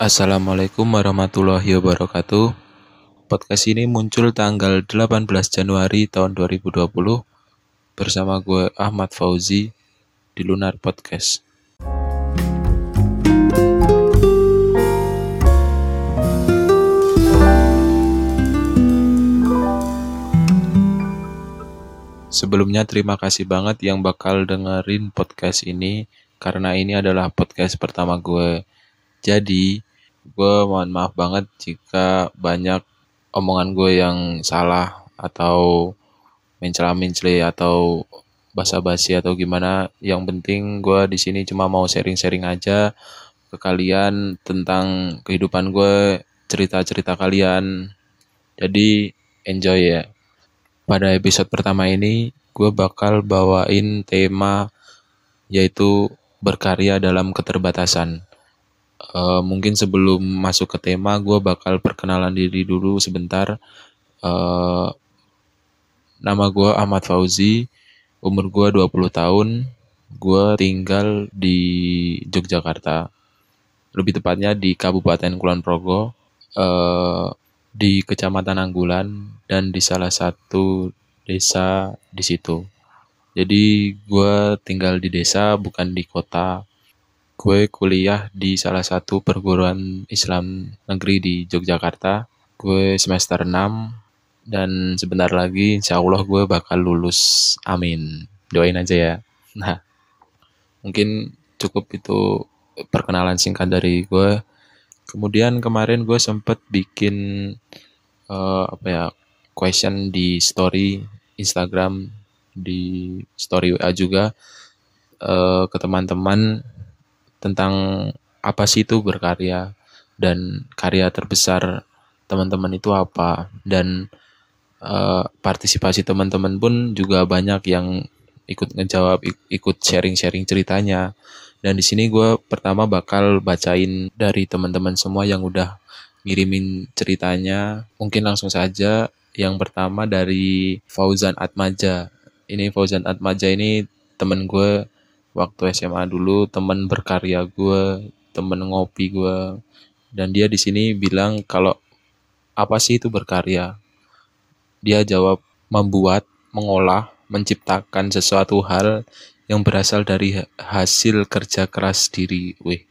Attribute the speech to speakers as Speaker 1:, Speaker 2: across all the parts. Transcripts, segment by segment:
Speaker 1: Assalamualaikum warahmatullahi wabarakatuh. Podcast ini muncul tanggal 18 Januari tahun 2020 bersama gue Ahmad Fauzi di Lunar Podcast. Sebelumnya terima kasih banget yang bakal dengerin podcast ini karena ini adalah podcast pertama gue. Jadi, gue mohon maaf banget jika banyak omongan gue yang salah atau mencela-mencela atau basa-basi atau gimana. Yang penting gue di sini cuma mau sharing-sharing aja ke kalian tentang kehidupan gue, cerita-cerita kalian. Jadi enjoy ya. Pada episode pertama ini gue bakal bawain tema yaitu berkarya dalam keterbatasan. Uh, mungkin sebelum masuk ke tema, gue bakal perkenalan diri dulu sebentar. Uh, nama gue Ahmad Fauzi, umur gue 20 tahun, gue tinggal di Yogyakarta. Lebih tepatnya di Kabupaten Kulon Progo, uh, di Kecamatan Anggulan, dan di salah satu desa di situ. Jadi gue tinggal di desa bukan di kota. Gue kuliah di salah satu perguruan Islam negeri di Yogyakarta. Gue semester 6 dan sebentar lagi insya Allah gue bakal lulus. Amin. Doain aja ya. Nah, mungkin cukup itu perkenalan singkat dari gue. Kemudian kemarin gue sempet bikin uh, apa ya question di story Instagram di story WA juga uh, ke teman-teman tentang apa sih itu berkarya dan karya terbesar teman-teman itu apa. Dan uh, partisipasi teman-teman pun juga banyak yang ikut ngejawab ikut sharing-sharing ceritanya. Dan di sini gue pertama bakal bacain dari teman-teman semua yang udah ngirimin ceritanya. Mungkin langsung saja. Yang pertama dari Fauzan Atmaja. Ini Fauzan Atmaja ini temen gue waktu SMA dulu, temen berkarya gue, temen ngopi gue. Dan dia di sini bilang kalau apa sih itu berkarya? Dia jawab membuat, mengolah, menciptakan sesuatu hal yang berasal dari hasil kerja keras diri. Wih,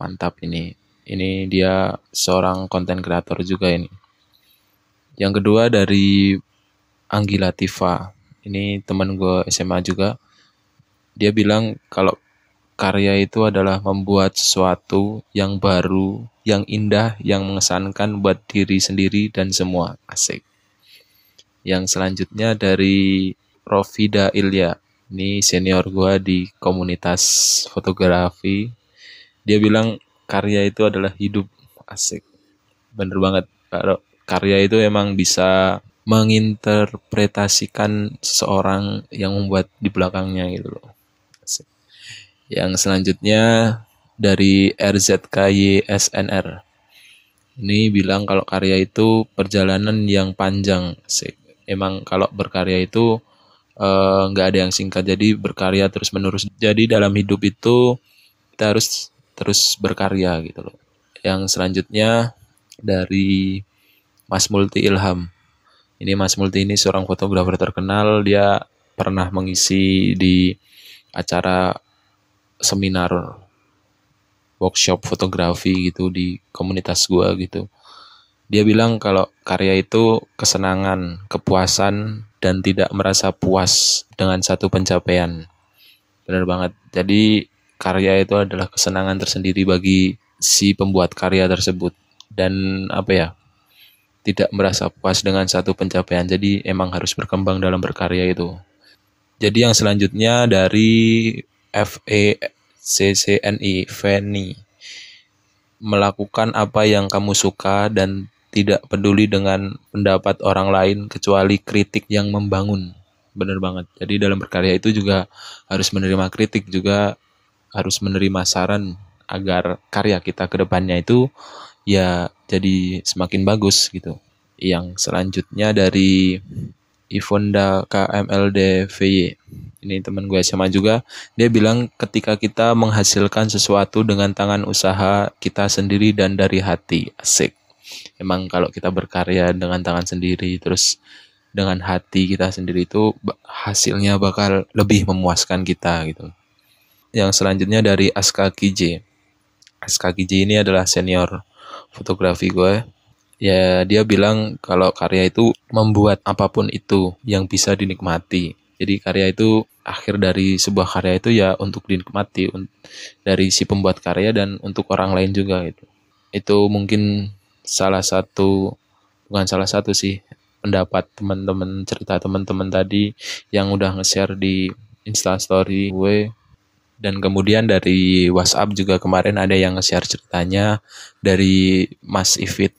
Speaker 1: mantap ini. Ini dia seorang konten kreator juga ini. Yang kedua dari Anggi Latifa. Ini teman gue SMA juga. Dia bilang kalau karya itu adalah membuat sesuatu yang baru, yang indah, yang mengesankan buat diri sendiri dan semua. Asik. Yang selanjutnya dari Rofida Ilya. Ini senior gue di komunitas fotografi. Dia bilang karya itu adalah hidup. Asik. Bener banget. Kalau karya itu emang bisa menginterpretasikan seseorang yang membuat di belakangnya gitu loh. Yang selanjutnya dari RZKYSNR. Ini bilang kalau karya itu perjalanan yang panjang. Emang kalau berkarya itu eh, nggak ada yang singkat. Jadi berkarya terus menerus. Jadi dalam hidup itu kita harus terus berkarya gitu loh. Yang selanjutnya dari Mas Multi Ilham. Ini Mas Multi ini seorang fotografer terkenal. Dia pernah mengisi di acara seminar workshop fotografi gitu di komunitas gua gitu. Dia bilang kalau karya itu kesenangan, kepuasan, dan tidak merasa puas dengan satu pencapaian. Benar banget. Jadi karya itu adalah kesenangan tersendiri bagi si pembuat karya tersebut. Dan apa ya, tidak merasa puas dengan satu pencapaian. Jadi emang harus berkembang dalam berkarya itu. Jadi yang selanjutnya dari FECCNI, Feni. Melakukan apa yang kamu suka dan tidak peduli dengan pendapat orang lain kecuali kritik yang membangun. Bener banget. Jadi dalam berkarya itu juga harus menerima kritik, juga harus menerima saran agar karya kita ke depannya itu ya jadi semakin bagus gitu. Yang selanjutnya dari Ivonda KMLD VY. Ini teman gue SMA juga. Dia bilang ketika kita menghasilkan sesuatu dengan tangan usaha kita sendiri dan dari hati. Asik. Emang kalau kita berkarya dengan tangan sendiri terus dengan hati kita sendiri itu hasilnya bakal lebih memuaskan kita gitu. Yang selanjutnya dari Aska Kije. Aska Kije ini adalah senior fotografi gue ya dia bilang kalau karya itu membuat apa pun itu yang bisa dinikmati. Jadi karya itu akhir dari sebuah karya itu ya untuk dinikmati dari si pembuat karya dan untuk orang lain juga itu. Itu mungkin salah satu bukan salah satu sih pendapat teman-teman cerita teman-teman tadi yang udah nge-share di Insta story gue dan kemudian dari WhatsApp juga kemarin ada yang nge-share ceritanya dari Mas Ifit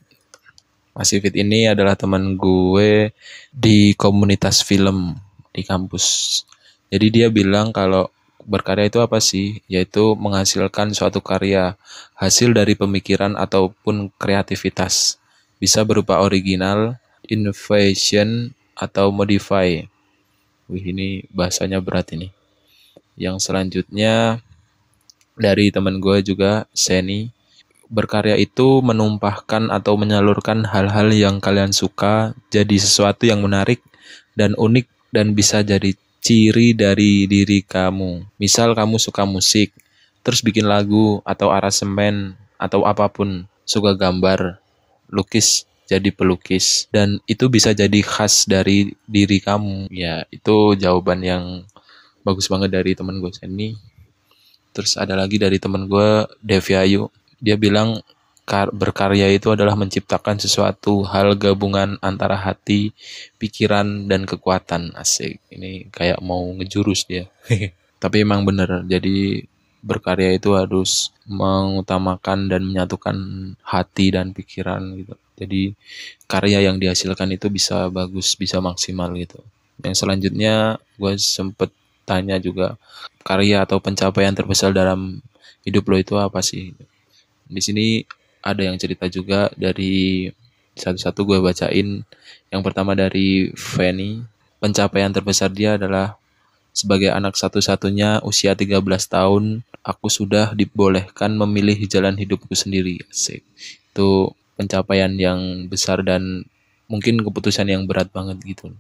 Speaker 1: Mas Ifit ini adalah teman gue di komunitas film di kampus. Jadi dia bilang kalau berkarya itu apa sih? Yaitu menghasilkan suatu karya hasil dari pemikiran ataupun kreativitas. Bisa berupa original, innovation, atau modify. Wih ini bahasanya berat ini. Yang selanjutnya dari teman gue juga, Seni berkarya itu menumpahkan atau menyalurkan hal-hal yang kalian suka jadi sesuatu yang menarik dan unik dan bisa jadi ciri dari diri kamu. Misal kamu suka musik, terus bikin lagu atau aransemen atau apa pun, suka gambar, lukis jadi pelukis dan itu bisa jadi khas dari diri kamu. Ya, itu jawaban yang bagus banget dari temen gue ini. Terus ada lagi dari temen gue Devi Ayu dia bilang berkarya itu adalah menciptakan sesuatu hal gabungan antara hati, pikiran, dan kekuatan. Asik. Ini kayak mau ngejurus dia. Tapi emang bener. Jadi berkarya itu harus mengutamakan dan menyatukan hati dan pikiran gitu. Jadi karya yang dihasilkan itu bisa bagus, bisa maksimal gitu. Yang selanjutnya gue sempet tanya juga karya atau pencapaian terbesar dalam hidup lo itu apa sih? Di sini ada yang cerita juga dari satu-satu gue bacain. Yang pertama dari Fanny. Pencapaian terbesar dia adalah sebagai anak satu-satunya usia 13 tahun, aku sudah dibolehkan memilih jalan hidupku sendiri. Asik. Itu pencapaian yang besar dan mungkin keputusan yang berat banget gitu.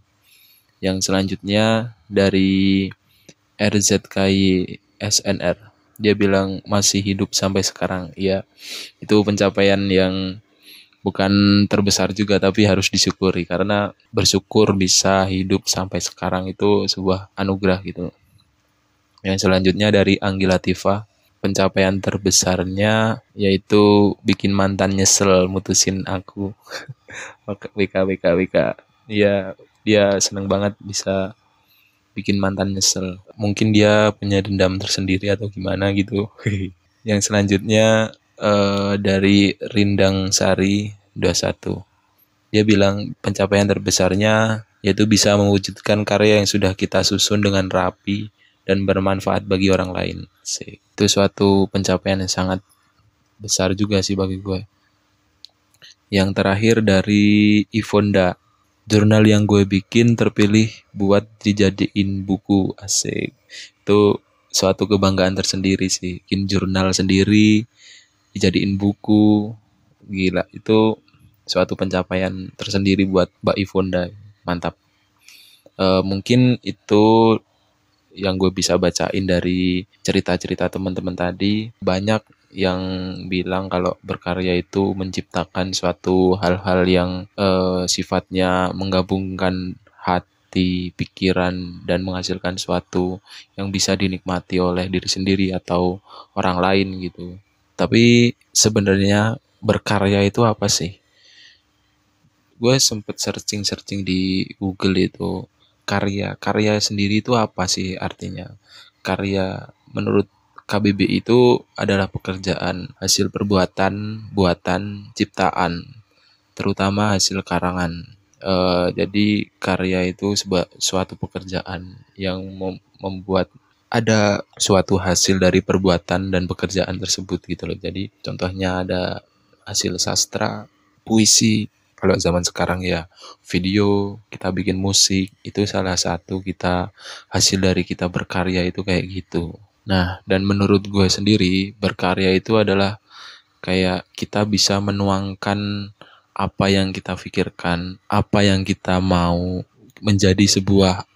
Speaker 1: Yang selanjutnya dari RZKI SNR dia bilang masih hidup sampai sekarang. Ya itu pencapaian yang bukan terbesar juga tapi harus disyukuri. Karena bersyukur bisa hidup sampai sekarang itu sebuah anugerah gitu. Yang selanjutnya dari Anggi Latifah pencapaian terbesarnya yaitu bikin mantan nyesel mutusin aku. Wika Wika Wika. Ya dia seneng banget bisa bikin mantan nyesel. Mungkin dia punya dendam tersendiri atau gimana gitu. Yang selanjutnya uh, dari Rindang Sari 21. Dia bilang pencapaian terbesarnya yaitu bisa mewujudkan karya yang sudah kita susun dengan rapi dan bermanfaat bagi orang lain. Itu suatu pencapaian yang sangat besar juga sih bagi gue. Yang terakhir dari Ivonda jurnal yang gue bikin terpilih buat dijadiin buku asik. Itu suatu kebanggaan tersendiri sih. Bikin jurnal sendiri dijadiin buku. Gila itu suatu pencapaian tersendiri buat Mbak Ivonda mantap. E, mungkin itu yang gue bisa bacain dari cerita-cerita teman-teman tadi. Banyak yang bilang kalau berkarya itu menciptakan suatu hal-hal yang uh, sifatnya menggabungkan hati, pikiran, dan menghasilkan suatu yang bisa dinikmati oleh diri sendiri atau orang lain gitu. Tapi sebenarnya berkarya itu apa sih? Gue sempet searching-searching di Google itu karya. Karya sendiri itu apa sih artinya? Karya menurut KBB itu adalah pekerjaan, hasil perbuatan, buatan, ciptaan, terutama hasil karangan. E, jadi karya itu sebuah suatu pekerjaan yang mem membuat ada suatu hasil dari perbuatan dan pekerjaan tersebut gitu loh. Jadi contohnya ada hasil sastra, puisi, kalau zaman sekarang ya video kita bikin musik itu salah satu kita hasil dari kita berkarya itu kayak gitu nah dan menurut gue sendiri berkarya itu adalah kayak kita bisa menuangkan apa yang kita pikirkan apa yang kita mau menjadi sebuah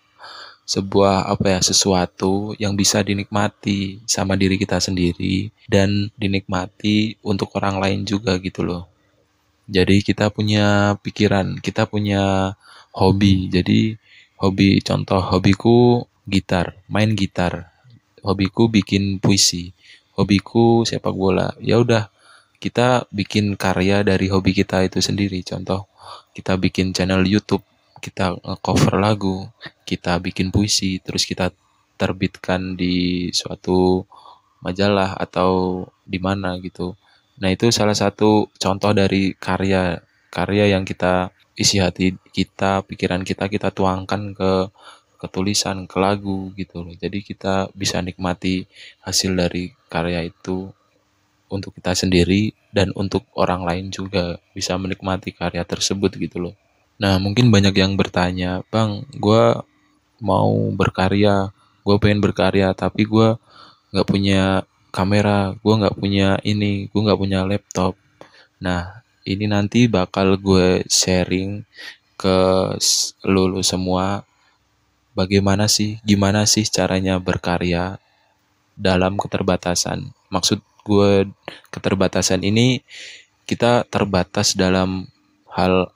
Speaker 1: sebuah apa ya sesuatu yang bisa dinikmati sama diri kita sendiri dan dinikmati untuk orang lain juga gitu loh jadi kita punya pikiran, kita punya hobi. Jadi hobi contoh hobiku gitar, main gitar. Hobiku bikin puisi. Hobiku sepak bola. Ya udah, kita bikin karya dari hobi kita itu sendiri. Contoh, kita bikin channel YouTube, kita cover lagu, kita bikin puisi, terus kita terbitkan di suatu majalah atau di mana gitu. Nah, itu salah satu contoh dari karya karya yang kita isi hati kita, pikiran kita kita tuangkan ke ke tulisan, ke lagu gitu loh. Jadi kita bisa nikmati hasil dari karya itu untuk kita sendiri dan untuk orang lain juga bisa menikmati karya tersebut gitu loh. Nah, mungkin banyak yang bertanya, Bang, gue mau berkarya, gue pengen berkarya, tapi gue nggak punya kamera gue nggak punya ini gue nggak punya laptop nah ini nanti bakal gue sharing ke lulu semua bagaimana sih gimana sih caranya berkarya dalam keterbatasan? Maksud gue keterbatasan ini kita terbatas dalam hal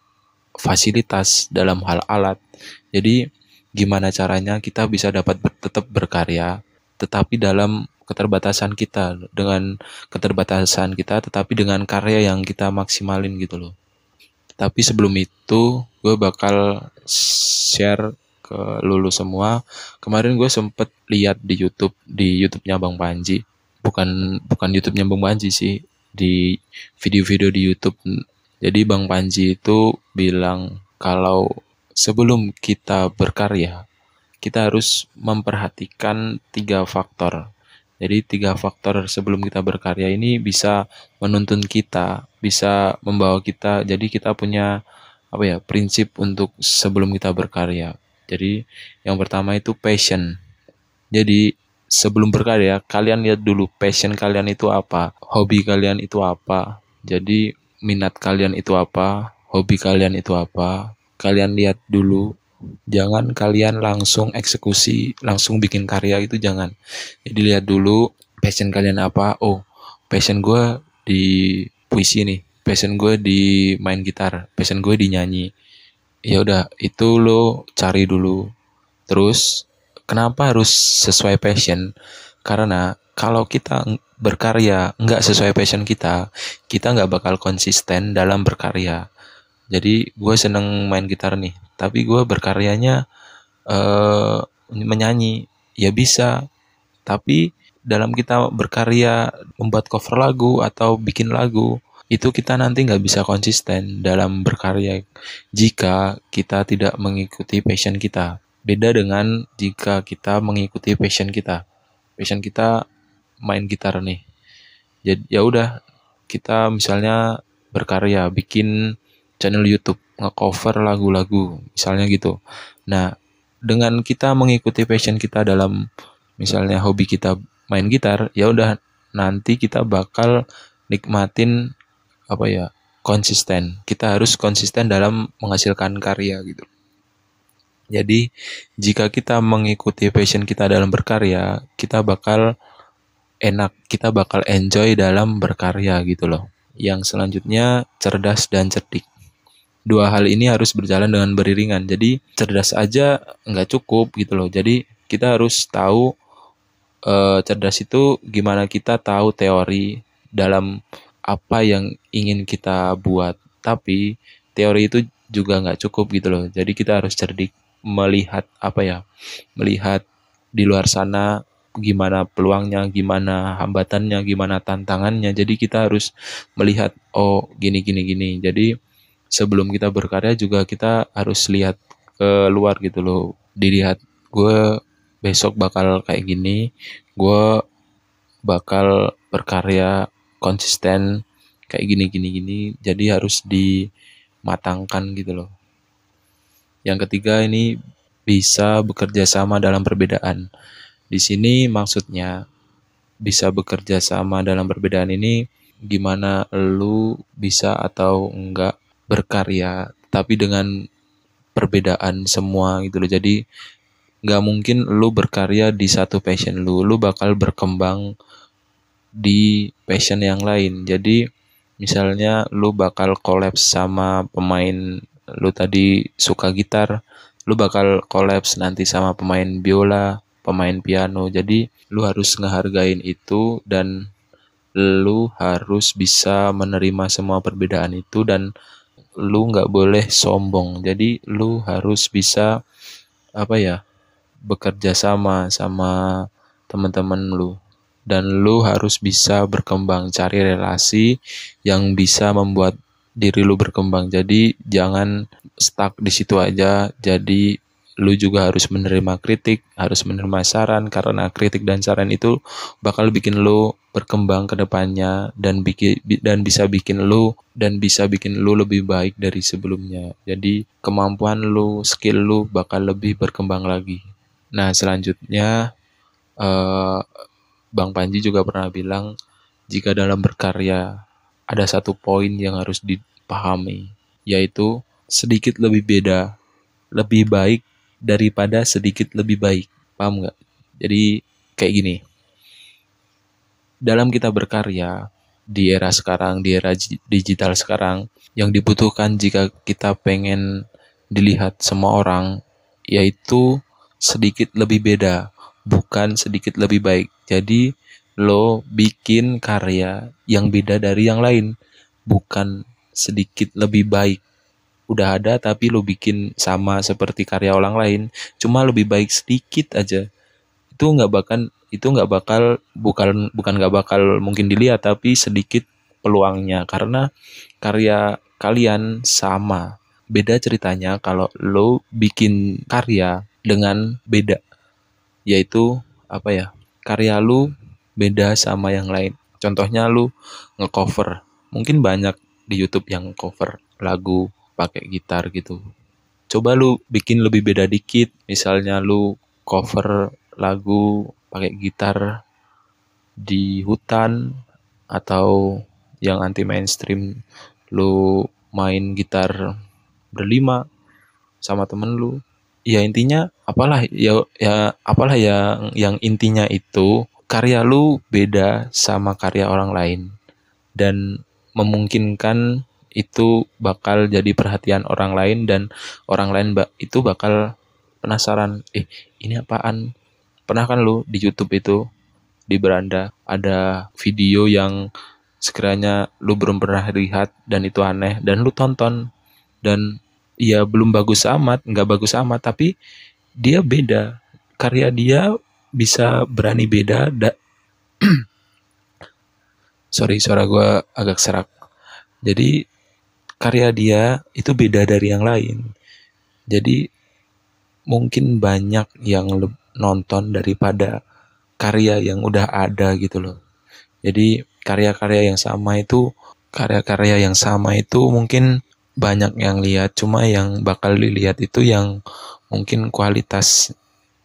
Speaker 1: fasilitas dalam hal alat. Jadi gimana caranya kita bisa dapat tetap berkarya tetapi dalam keterbatasan kita dengan keterbatasan kita tetapi dengan karya yang kita maksimalin gitu loh. Tapi sebelum itu gue bakal share ke lulu semua kemarin gue sempet lihat di YouTube di YouTube-nya Bang Panji bukan bukan YouTube-nya Bang Panji sih di video-video di YouTube jadi Bang Panji itu bilang kalau sebelum kita berkarya kita harus memperhatikan tiga faktor jadi tiga faktor sebelum kita berkarya ini bisa menuntun kita, bisa membawa kita. Jadi kita punya apa ya prinsip untuk sebelum kita berkarya. Jadi yang pertama itu passion. Jadi sebelum berkarya kalian lihat dulu passion kalian itu apa, hobi kalian itu apa. Jadi minat kalian itu apa, hobi kalian itu apa. Kalian lihat dulu jangan kalian langsung eksekusi langsung bikin karya itu jangan jadi lihat dulu passion kalian apa oh passion gue di puisi nih passion gue di main gitar passion gue di nyanyi ya udah itu lo cari dulu. Terus kenapa harus sesuai passion? Karena kalau kita berkarya nggak sesuai passion kita kita nggak bakal konsisten dalam berkarya. Jadi gue seneng main gitar nih tapi gue berkaryanya uh, menyanyi. Ya bisa tapi dalam kita berkarya membuat cover lagu atau bikin lagu itu kita nanti nggak bisa konsisten dalam berkarya jika kita tidak mengikuti passion kita. Beda dengan jika kita mengikuti passion kita. Passion kita main gitar nih. Jadi ya udah kita misalnya berkarya bikin channel YouTube ngecover lagu-lagu misalnya gitu. Nah, dengan kita mengikuti passion kita dalam misalnya hobi kita main gitar, ya udah nanti kita bakal nikmatin apa ya konsisten. Kita harus konsisten dalam menghasilkan karya gitu. Jadi jika kita mengikuti passion kita dalam berkarya, kita bakal enak, kita bakal enjoy dalam berkarya gitu loh. Yang selanjutnya cerdas dan cerdik dua hal ini harus berjalan dengan beriringan. Jadi cerdas aja nggak cukup gitu loh. Jadi kita harus tahu uh, cerdas itu gimana kita tahu teori dalam apa yang ingin kita buat. Tapi teori itu juga nggak cukup gitu loh. Jadi kita harus cerdik melihat apa ya, melihat di luar sana gimana peluangnya, gimana hambatannya, gimana tantangannya. Jadi kita harus melihat oh gini gini gini. Jadi sebelum kita berkarya juga kita harus lihat ke luar gitu loh dilihat gue besok bakal kayak gini gue bakal berkarya konsisten kayak gini gini gini jadi harus di matangkan gitu loh. Yang ketiga ini bisa bekerja sama dalam perbedaan. Di sini maksudnya bisa bekerja sama dalam perbedaan ini gimana lu bisa atau enggak berkarya tapi dengan perbedaan semua gitu loh. Jadi nggak mungkin lu berkarya di satu passion lu, lu bakal berkembang di passion yang lain. Jadi misalnya lu bakal kolaps sama pemain lu tadi suka gitar, lu bakal kolaps nanti sama pemain biola, pemain piano. Jadi lu harus ngehargain itu dan lu harus bisa menerima semua perbedaan itu dan lu nggak boleh sombong. Jadi lu harus bisa apa ya bekerja sama sama teman-teman lu dan lu harus bisa berkembang cari relasi yang bisa membuat diri lu berkembang jadi jangan stuck di situ aja jadi lu juga harus menerima kritik, harus menerima saran karena kritik dan saran itu bakal bikin lu berkembang ke depannya dan bikin dan bisa bikin lu dan bisa bikin lu lebih baik dari sebelumnya. Jadi kemampuan lu, skill lu bakal lebih berkembang lagi. Nah, selanjutnya uh, Bang Panji juga pernah bilang jika dalam berkarya ada satu poin yang harus dipahami, yaitu sedikit lebih beda, lebih baik daripada sedikit lebih baik. Paham nggak? Jadi kayak gini. Dalam kita berkarya di era sekarang, di era digital sekarang, yang dibutuhkan jika kita pengen dilihat semua orang, yaitu sedikit lebih beda, bukan sedikit lebih baik. Jadi lo bikin karya yang beda dari yang lain, bukan sedikit lebih baik. Udah ada tapi lo bikin sama seperti karya orang lain, cuma lebih baik sedikit aja. Itu nggak bakal itu nggak bakal bukan bukan nggak bakal mungkin dilihat tapi sedikit peluangnya karena karya kalian sama. Beda ceritanya kalau lo bikin karya dengan beda yaitu apa ya karya lu beda sama yang lain. Contohnya lu ngecover. Mungkin banyak di YouTube yang cover lagu pakai gitar gitu. Coba lu bikin lebih beda dikit. Misalnya lu cover lagu pakai gitar di hutan atau yang anti mainstream lu main gitar berlima sama temen lu ya intinya apalah ya ya apalah yang yang intinya itu karya lu beda sama karya orang lain. Dan memungkinkan itu bakal jadi perhatian orang lain dan orang lain itu bakal penasaran eh ini apaan? Pernah kan lu di YouTube itu di beranda ada video yang sekiranya lu belum pernah lihat dan itu aneh dan lu tonton. Dan ya belum bagus amat, nggak bagus amat, tapi dia beda. Karya dia bisa berani beda. Da Sorry, suara gue agak serak. Jadi karya dia itu beda dari yang lain. Jadi mungkin banyak yang nonton daripada karya yang udah ada gitu loh. Jadi karya-karya yang sama itu karya-karya yang sama itu mungkin banyak yang lihat. Cuma yang bakal dilihat itu yang mungkin kualitas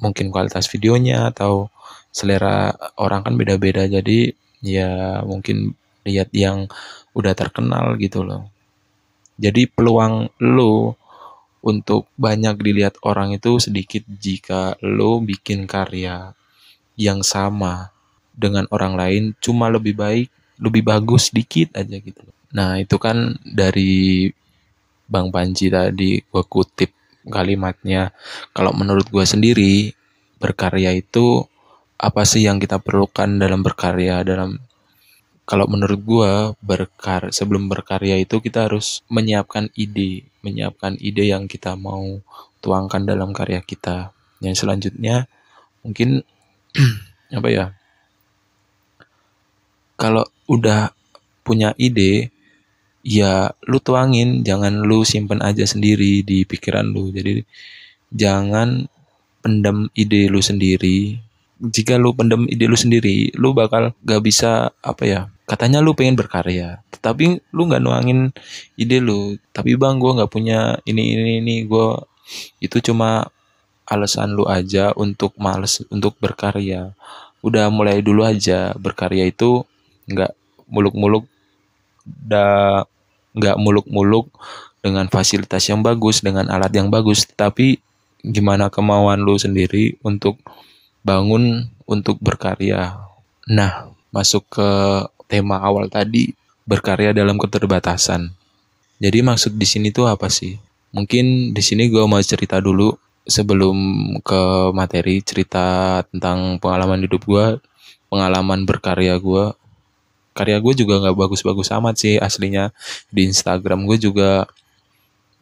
Speaker 1: mungkin kualitas videonya atau selera orang kan beda-beda. Jadi ya mungkin lihat yang udah terkenal gitu loh. Jadi peluang lo untuk banyak dilihat orang itu sedikit jika lo bikin karya yang sama dengan orang lain cuma lebih baik lebih bagus dikit aja gitu nah itu kan dari Bang Panji tadi gue kutip kalimatnya kalau menurut gue sendiri berkarya itu apa sih yang kita perlukan dalam berkarya? Dalam kalau menurut gue berkar sebelum berkarya itu kita harus menyiapkan ide menyiapkan ide yang kita mau tuangkan dalam karya kita. Yang selanjutnya mungkin apa ya kalau udah punya ide ya lu tuangin jangan lu simpen aja sendiri di pikiran lu. Jadi jangan pendam ide lu sendiri. Jika lu pendam ide lu sendiri lu bakal gak bisa apa ya katanya lu pengen berkarya tapi lu nggak nuangin ide lu. Tapi bang gue nggak punya ini ini ini gue itu cuma alasan lu aja untuk males untuk berkarya. Udah mulai dulu aja berkarya itu nggak muluk-muluk da nggak muluk-muluk dengan fasilitas yang bagus dengan alat yang bagus. Tapi gimana kemauan lu sendiri untuk bangun untuk berkarya? Nah masuk ke tema awal tadi berkarya dalam keterbatasan. Jadi maksud di sini tuh apa sih? Mungkin di sini gue mau cerita dulu sebelum ke materi cerita tentang pengalaman hidup gue, pengalaman berkarya gue, karya gue juga nggak bagus-bagus amat sih aslinya. Di Instagram gue juga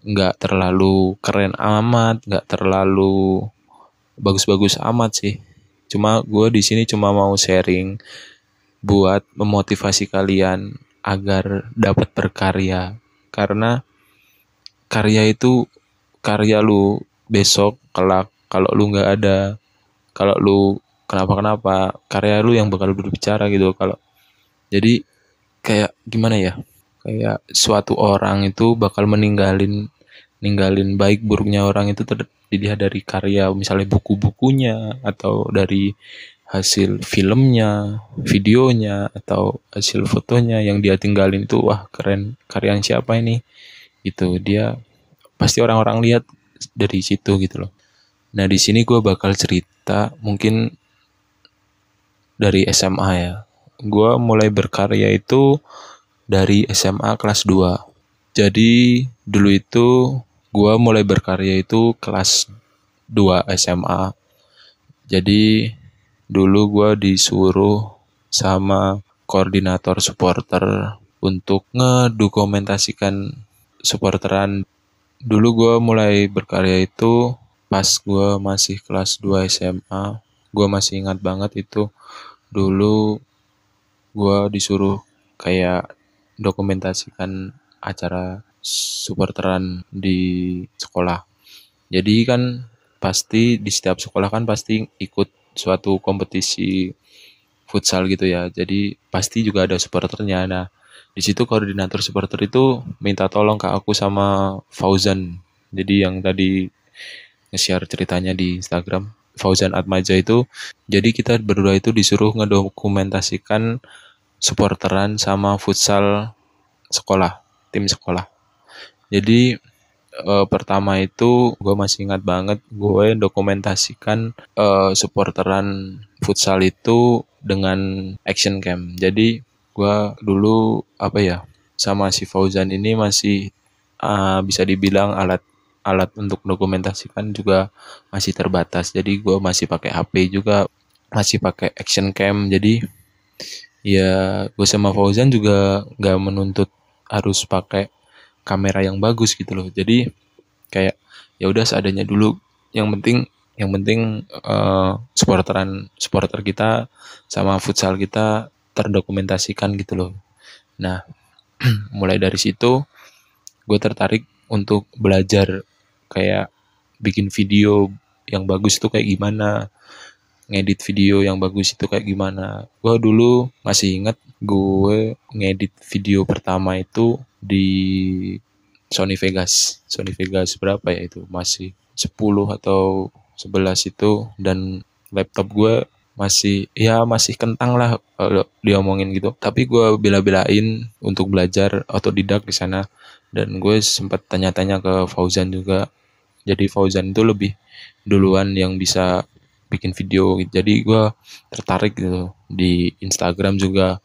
Speaker 1: nggak terlalu keren amat, nggak terlalu bagus-bagus amat sih. Cuma gue di sini cuma mau sharing buat memotivasi kalian agar dapat berkarya. Karena karya itu karya lu besok kelak kalau lu nggak ada kalau lu kenapa kenapa karya lu yang bakal berbicara gitu. Kalau jadi kayak gimana ya kayak suatu orang itu bakal meninggalin ninggalin baik buruknya orang itu dilihat dari karya misalnya buku-bukunya atau dari hasil filmnya, videonya atau hasil fotonya yang dia tinggalin itu wah keren karya siapa ini itu dia pasti orang-orang lihat dari situ gitu loh. Nah di sini gue bakal cerita mungkin dari SMA ya. Gue mulai berkarya itu dari SMA kelas 2. Jadi dulu itu gue mulai berkarya itu kelas 2 SMA. Jadi dulu gue disuruh sama koordinator supporter untuk ngedokumentasikan supporteran dulu gue mulai berkarya itu pas gue masih kelas 2 SMA gue masih ingat banget itu dulu gue disuruh kayak dokumentasikan acara supporteran di sekolah. Jadi kan pasti di setiap sekolah kan pasti ikut suatu kompetisi futsal gitu ya. Jadi pasti juga ada supporternya. Nah di situ koordinator supporter itu minta tolong ke aku sama Fauzan. Jadi yang tadi nge-share ceritanya di Instagram Fauzan Atmaja itu. Jadi kita berdua itu disuruh ngedokumentasikan supporteran sama futsal sekolah tim sekolah. Jadi e, pertama itu gue masih ingat banget gue dokumentasikan e, supporteran futsal itu dengan action cam. Jadi gue dulu apa ya sama si Fauzan ini masih uh, bisa dibilang alat alat untuk dokumentasikan juga masih terbatas. Jadi gue masih pakai HP juga masih pakai action cam. Jadi ya gue sama Fauzan juga nggak menuntut harus pakai kamera yang bagus gitu loh. Jadi kayak ya udah seadanya dulu. Yang penting yang penting uh, supporteran supporter kita sama futsal kita terdokumentasikan gitu loh. Nah, mulai dari situ gue tertarik untuk belajar kayak bikin video yang bagus itu kayak gimana, ngedit video yang bagus itu kayak gimana. Gue dulu masih inget gue ngedit video pertama itu di Sony Vegas. Sony Vegas berapa ya itu? Masih 10 atau 11 itu dan laptop gue masih ya masih kentang lah kalau diomongin gitu tapi gue bela-belain untuk belajar otodidak di sana dan gue sempat tanya-tanya ke Fauzan juga jadi Fauzan itu lebih duluan yang bisa bikin video gitu. jadi gue tertarik gitu di Instagram juga.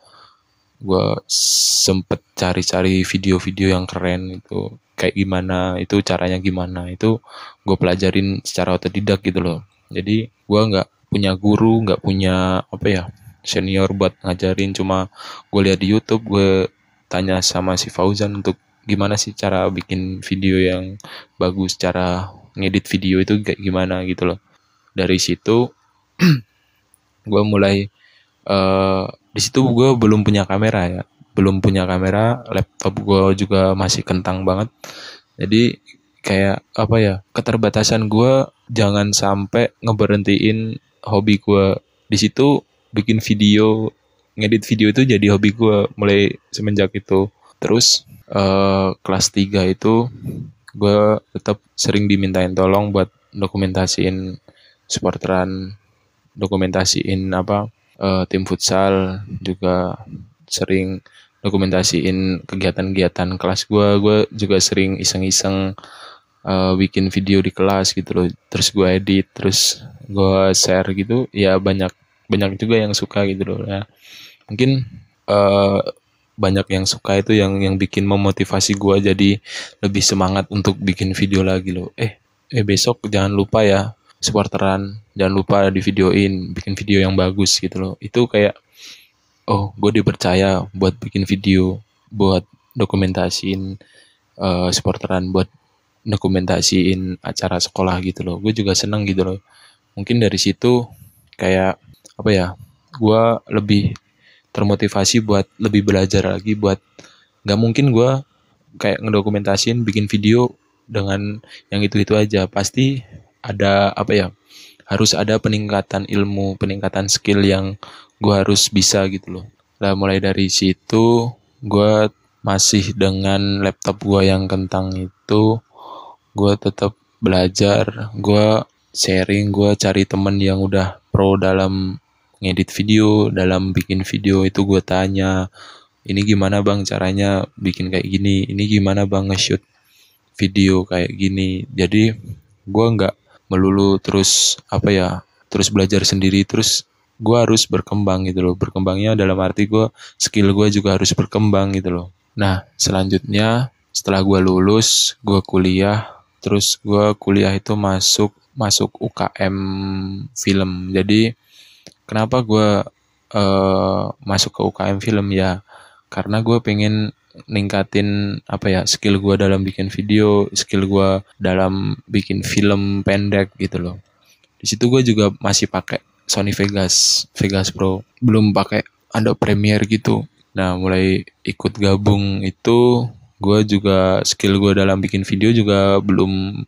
Speaker 1: Gue sempet cari-cari video-video yang keren itu kayak gimana itu caranya gimana itu gue pelajarin secara otodidak gitu loh. Jadi gue nggak punya guru nggak punya apa ya senior buat ngajarin. Cuma gue lihat di YouTube gue tanya sama si Fauzan untuk gimana sih cara bikin video yang bagus cara ngedit video itu kayak gimana gitu loh dari situ gue mulai uh, di situ gue belum punya kamera ya. Belum punya kamera laptop gue juga masih kentang banget. Jadi kayak apa ya keterbatasan gue jangan sampai ngeberhentiin hobi gue di situ bikin video ngedit video itu jadi hobi gue mulai semenjak itu. Terus uh, kelas 3 itu gue tetap sering dimintain tolong buat dokumentasiin supporteran dokumentasiin apa uh, tim futsal juga sering dokumentasiin kegiatan-kegiatan kelas gue gue juga sering iseng-iseng uh, bikin video di kelas gitu loh. Terus gue edit terus gue share gitu. Ya banyak banyak juga yang suka gitu loh. Ya mungkin uh, banyak yang suka itu yang yang bikin memotivasi gue jadi lebih semangat untuk bikin video lagi loh. Eh eh besok jangan lupa ya supporteran jangan lupa di videoin bikin video yang bagus gitu loh. Itu kayak oh gue dipercaya buat bikin video buat dokumentasiin uh, supporteran buat dokumentasiin acara sekolah gitu loh. Gue juga seneng gitu loh. Mungkin dari situ kayak apa ya gue lebih termotivasi buat lebih belajar lagi buat nggak mungkin gue kayak ngedokumentasiin bikin video dengan yang itu-itu aja. Pasti ada apa ya harus ada peningkatan ilmu peningkatan skill yang gue harus bisa gitu loh. Lah mulai dari situ gue masih dengan laptop gue yang kentang itu gue tetap belajar gue sharing gue cari temen yang udah pro dalam ngedit video dalam bikin video itu gue tanya ini gimana bang caranya bikin kayak gini? Ini gimana bang nge-shoot video kayak gini? Jadi gue nggak melulu terus apa ya terus belajar sendiri terus gue harus berkembang gitu loh. Berkembangnya dalam arti gue skill gue juga harus berkembang gitu loh. Nah selanjutnya setelah gue lulus gue kuliah terus gue kuliah itu masuk masuk UKM film. Jadi kenapa gue uh, masuk ke UKM film? Ya karena gue pengen ningkatin apa ya skill gue dalam bikin video skill gue dalam bikin film pendek gitu loh. Di situ gue juga masih pakai Sony Vegas Vegas Pro. Belum pakai Adobe Premiere gitu. Nah mulai ikut gabung itu gue juga skill gue dalam bikin video juga belum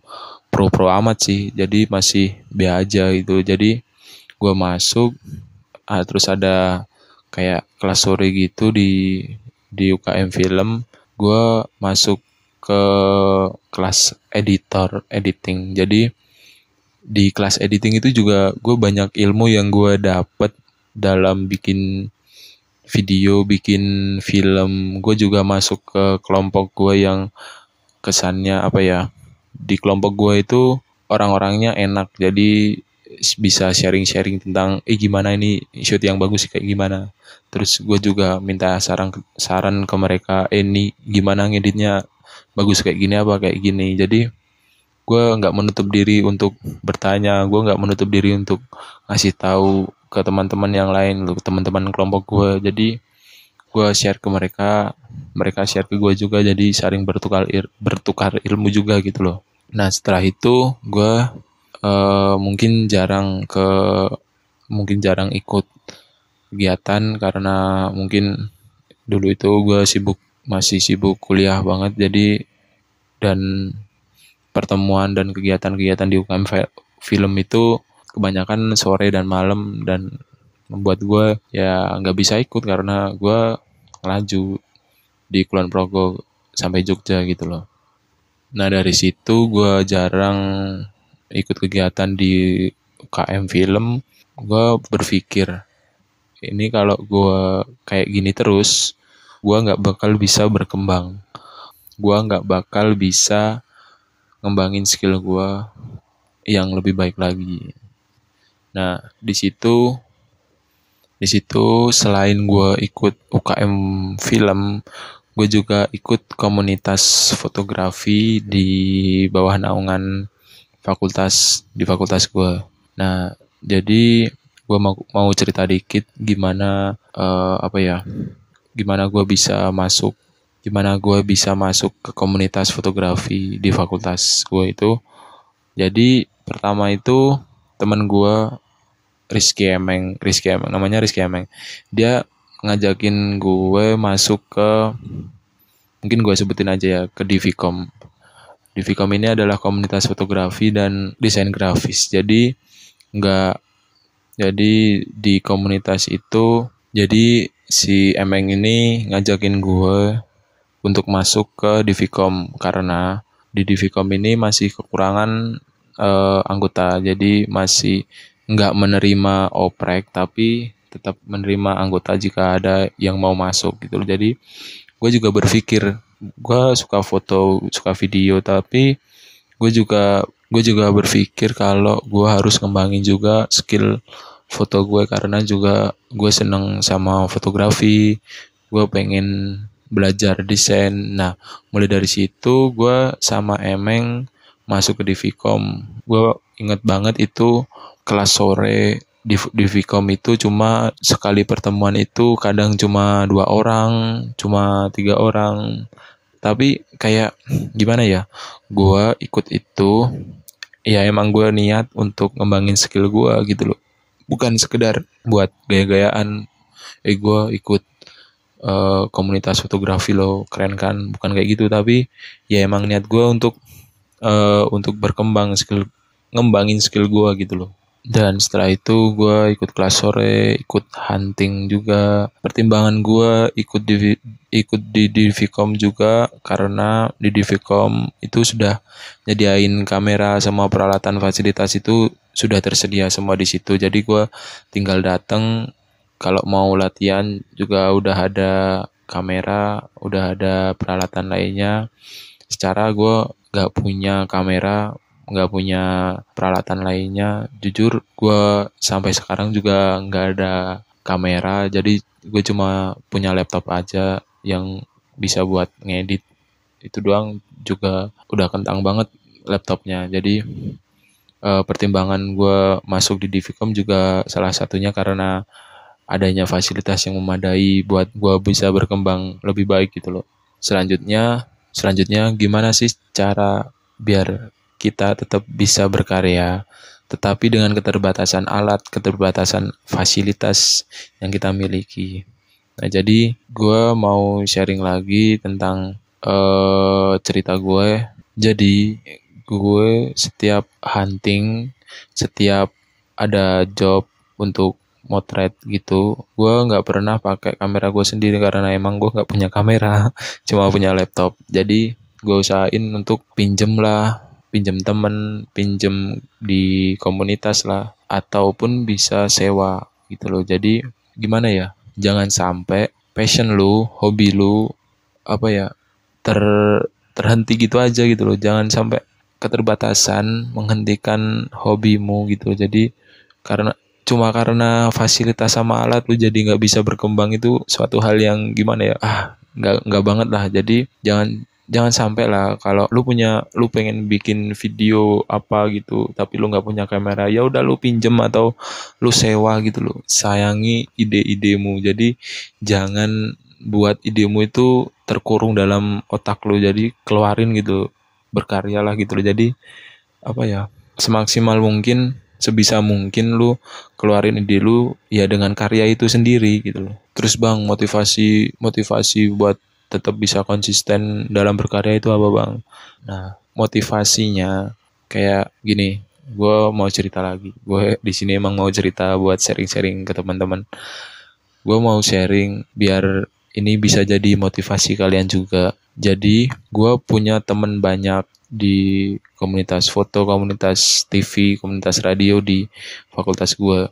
Speaker 1: pro pro amat sih. Jadi masih B aja gitu. Jadi gue masuk ah, terus ada kayak kelas sore gitu di di UKM film gue masuk ke kelas editor editing jadi di kelas editing itu juga gue banyak ilmu yang gue dapet dalam bikin video, bikin film. Gue juga masuk ke kelompok gue yang kesannya apa ya? Di kelompok gue itu orang-orangnya enak, jadi bisa sharing-sharing tentang eh gimana ini shoot yang bagus kayak gimana. Terus gue juga minta saran saran ke mereka, eh ini gimana ngeditnya? Bagus kayak gini apa kayak gini. Jadi gue nggak menutup diri untuk bertanya, gue nggak menutup diri untuk ngasih tahu ke teman-teman yang lain loh teman-teman kelompok gue jadi gue share ke mereka mereka share ke gue juga jadi saling bertukar bertukar ilmu juga gitu loh. Nah setelah itu gue uh, mungkin jarang ke mungkin jarang ikut kegiatan karena mungkin dulu itu gue sibuk masih sibuk kuliah banget jadi dan pertemuan dan kegiatan-kegiatan di UKM film itu kebanyakan sore dan malam dan membuat gue ya nggak bisa ikut karena gue ngelaju di Kulon Progo sampai Jogja gitu loh. Nah dari situ gue jarang ikut kegiatan di UKM film. Gue berpikir ini kalau gue kayak gini terus, gue nggak bakal bisa berkembang. Gue nggak bakal bisa ngembangin skill gue yang lebih baik lagi. Nah, di situ di situ selain gue ikut UKM film, gue juga ikut komunitas fotografi di bawah naungan fakultas di fakultas gue. Nah, jadi gue mau mau cerita dikit gimana uh, apa ya, gimana gue bisa masuk, gimana gue bisa masuk ke komunitas fotografi di fakultas gue itu. Jadi pertama itu teman gue Rizky Emeng Rizky Emeng namanya Rizky Emeng. Dia ngajakin gue masuk ke mungkin gue sebutin aja ya ke Divicom. Divicom ini adalah komunitas fotografi dan desain grafis. Jadi nggak jadi di komunitas itu jadi si Emeng ini ngajakin gue untuk masuk ke Divicom karena di Divicom ini masih kekurangan uh, anggota. Jadi masih nggak menerima oprek tapi tetap menerima anggota jika ada yang mau masuk gitu loh. Jadi gue juga berpikir gue suka foto suka video tapi gue juga gue juga berpikir kalau gue harus ngembangin juga skill foto gue karena juga gue seneng sama fotografi. Gue pengen belajar desain. Nah mulai dari situ gue sama Emeng masuk ke Divicom gue inget banget itu kelas sore di, Vcom itu cuma sekali pertemuan itu kadang cuma dua orang, cuma tiga orang. Tapi kayak gimana ya, gue ikut itu, ya emang gue niat untuk ngembangin skill gue gitu loh. Bukan sekedar buat gaya-gayaan, eh gue ikut uh, komunitas fotografi lo keren kan, bukan kayak gitu. Tapi ya emang niat gue untuk uh, untuk berkembang skill, ngembangin skill gue gitu loh dan setelah itu gue ikut kelas sore ikut hunting juga. Pertimbangan gue ikut di ikut di Divicom juga karena di Divicom itu sudah nyediain kamera sama peralatan fasilitas itu sudah tersedia semua di situ. Jadi gue tinggal datang kalau mau latihan juga udah ada kamera udah ada peralatan lainnya. Secara gue gak punya kamera nggak punya peralatan lainnya. Jujur gue sampai sekarang juga nggak ada kamera. Jadi gue cuma punya laptop aja yang bisa buat ngedit. Itu doang juga udah kentang banget laptopnya. Jadi uh, pertimbangan gue masuk di Divicom juga salah satunya karena adanya fasilitas yang memadai buat gue bisa berkembang lebih baik gitu loh. Selanjutnya selanjutnya gimana sih cara biar kita tetap bisa berkarya, tetapi dengan keterbatasan alat, keterbatasan fasilitas yang kita miliki. Nah, jadi gue mau sharing lagi tentang uh, cerita gue. Jadi, gue setiap hunting, setiap ada job untuk motret gitu gue nggak pernah pakai kamera gue sendiri karena emang gue nggak punya kamera cuma punya laptop jadi gue usahain untuk pinjem lah pinjam temen, pinjam di komunitas lah, ataupun bisa sewa gitu loh. Jadi gimana ya? Jangan sampai passion lu, hobi lu apa ya ter terhenti gitu aja gitu loh. Jangan sampai keterbatasan menghentikan hobimu gitu. Jadi karena cuma karena fasilitas sama alat lu jadi nggak bisa berkembang itu suatu hal yang gimana ya ah nggak nggak banget lah jadi jangan jangan sampai lah kalau lu punya lu pengen bikin video apa gitu tapi lu nggak punya kamera ya udah lu pinjem atau lu sewa gitu loh. Sayangi ide-idemu. Jadi jangan buat idemu itu terkurung dalam otak lu. Jadi keluarin gitu berkarya lah gitu loh. Jadi apa ya semaksimal mungkin sebisa mungkin lu keluarin ide lu ya dengan karya itu sendiri gitu loh. Terus bang motivasi motivasi buat tetap bisa konsisten dalam berkarya itu apa bang? Nah motivasinya kayak gini, gue mau cerita lagi. Gue di sini emang mau cerita buat sharing-sharing ke teman-teman. Gue mau sharing biar ini bisa jadi motivasi kalian juga. Jadi gue punya temen banyak di komunitas foto, komunitas TV, komunitas radio di fakultas gue.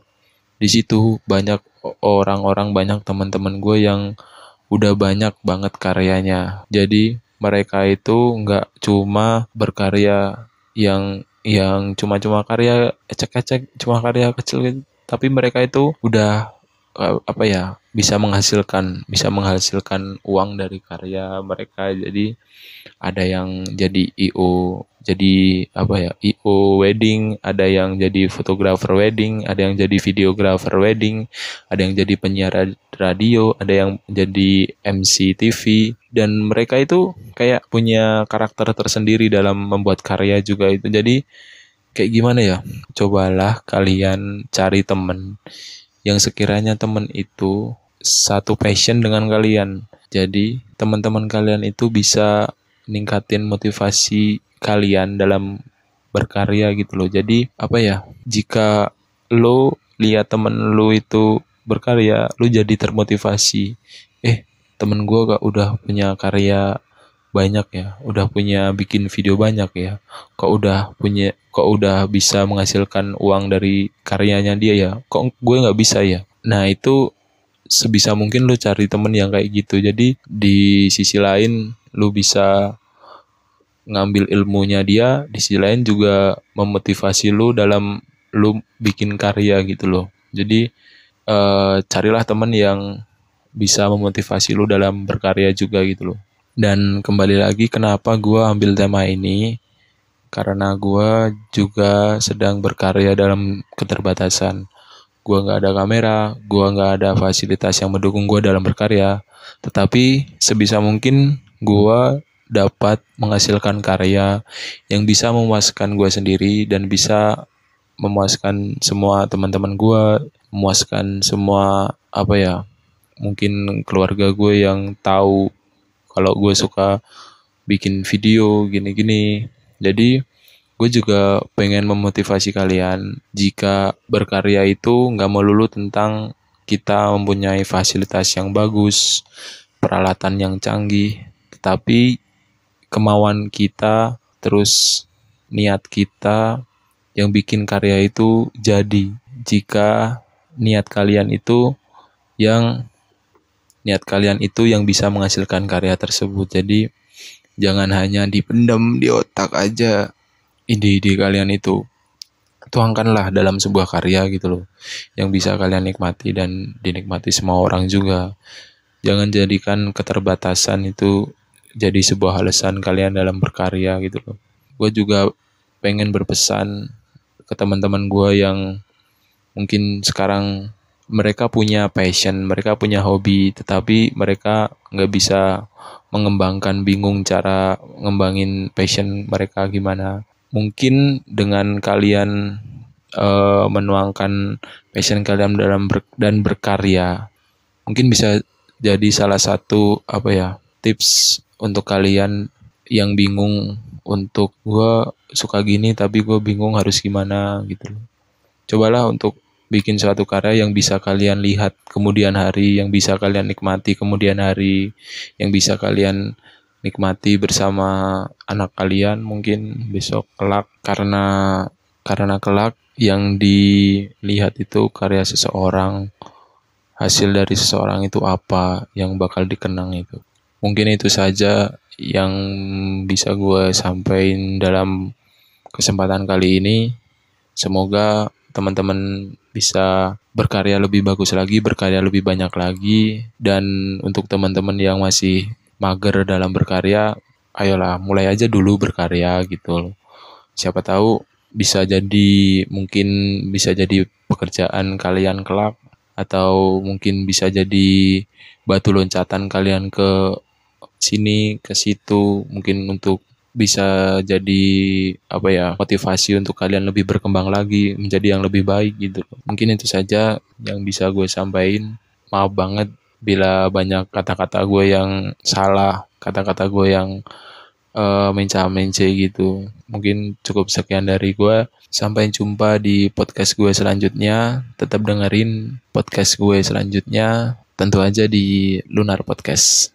Speaker 1: Di situ banyak orang-orang, banyak teman-teman gue yang udah banyak banget karyanya. Jadi mereka itu nggak cuma berkarya yang yang cuma-cuma karya ecek-ecek, cuma karya kecil gitu. Tapi mereka itu udah eh, apa ya bisa menghasilkan bisa menghasilkan uang dari karya mereka jadi ada yang jadi IO jadi apa ya IO wedding ada yang jadi fotografer wedding ada yang jadi videografer wedding ada yang jadi penyiar radio ada yang jadi MC TV dan mereka itu kayak punya karakter tersendiri dalam membuat karya juga itu. Jadi kayak gimana ya cobalah kalian cari temen yang sekiranya temen itu satu passion dengan kalian. Jadi teman-teman kalian itu bisa ningkatin motivasi kalian dalam berkarya gitu loh. Jadi apa ya? Jika lo lihat temen lo itu berkarya lu jadi termotivasi eh temen gue gak udah punya karya banyak ya udah punya bikin video banyak ya kok udah punya kok udah bisa menghasilkan uang dari karyanya dia ya kok gue nggak bisa ya nah itu sebisa mungkin lu cari temen yang kayak gitu jadi di sisi lain lu bisa ngambil ilmunya dia di sisi lain juga memotivasi lu dalam lu bikin karya gitu loh jadi uh, carilah temen yang bisa memotivasi lu dalam berkarya juga gitu loh dan kembali lagi kenapa gue ambil tema ini karena gue juga sedang berkarya dalam keterbatasan. Gue nggak ada kamera, gue nggak ada fasilitas yang mendukung gue dalam berkarya. Tetapi sebisa mungkin gue dapat menghasilkan karya yang bisa memuaskan gue sendiri dan bisa memuaskan semua teman-teman gue, memuaskan semua apa ya, mungkin keluarga gue yang tahu kalau gue suka bikin video gini-gini. Jadi gue juga pengen memotivasi kalian. Jika berkarya itu nggak melulu tentang kita mempunyai fasilitas yang bagus peralatan yang canggih tetapi kemauan kita terus niat kita yang bikin karya itu jadi jika niat kalian itu yang niat kalian itu yang bisa menghasilkan karya tersebut. Jadi jangan hanya dipendam di otak aja ide-ide kalian itu. Tuangkanlah dalam sebuah karya gitu loh. Yang bisa kalian nikmati dan dinikmati semua orang juga. Jangan jadikan keterbatasan itu jadi sebuah alasan kalian dalam berkarya gitu loh. Gue juga pengen berpesan ke teman-teman gue yang mungkin sekarang mereka punya passion, mereka punya hobi, tetapi mereka nggak bisa mengembangkan, bingung cara ngembangin passion mereka gimana. Mungkin dengan kalian uh, menuangkan passion kalian dalam ber, dan berkarya, mungkin bisa jadi salah satu apa ya tips untuk kalian yang bingung untuk gue suka gini tapi gue bingung harus gimana gitu Cobalah untuk bikin suatu karya yang bisa kalian lihat kemudian hari, yang bisa kalian nikmati kemudian hari, yang bisa kalian nikmati bersama anak kalian mungkin besok kelak karena karena kelak yang dilihat itu karya seseorang. Hasil dari seseorang itu apa yang bakal dikenang itu mungkin itu saja yang bisa gue sampaikan dalam kesempatan kali ini semoga teman-teman bisa berkarya lebih bagus lagi, berkarya lebih banyak lagi. Dan untuk teman-teman yang masih mager dalam berkarya, ayolah mulai aja dulu berkarya gitu. Siapa tahu bisa jadi mungkin bisa jadi pekerjaan kalian kelak atau mungkin bisa jadi batu loncatan kalian ke sini ke situ mungkin untuk bisa jadi apa ya motivasi untuk kalian lebih berkembang lagi menjadi yang lebih baik gitu. Mungkin itu saja yang bisa gue sampaikan. Maaf banget bila banyak kata-kata gue yang salah kata-kata gue yang uh, menca-mence gitu. Mungkin cukup sekian dari gue. Sampai jumpa di podcast gue selanjutnya. Tetap dengerin podcast gue selanjutnya. Tentu aja di Lunar Podcast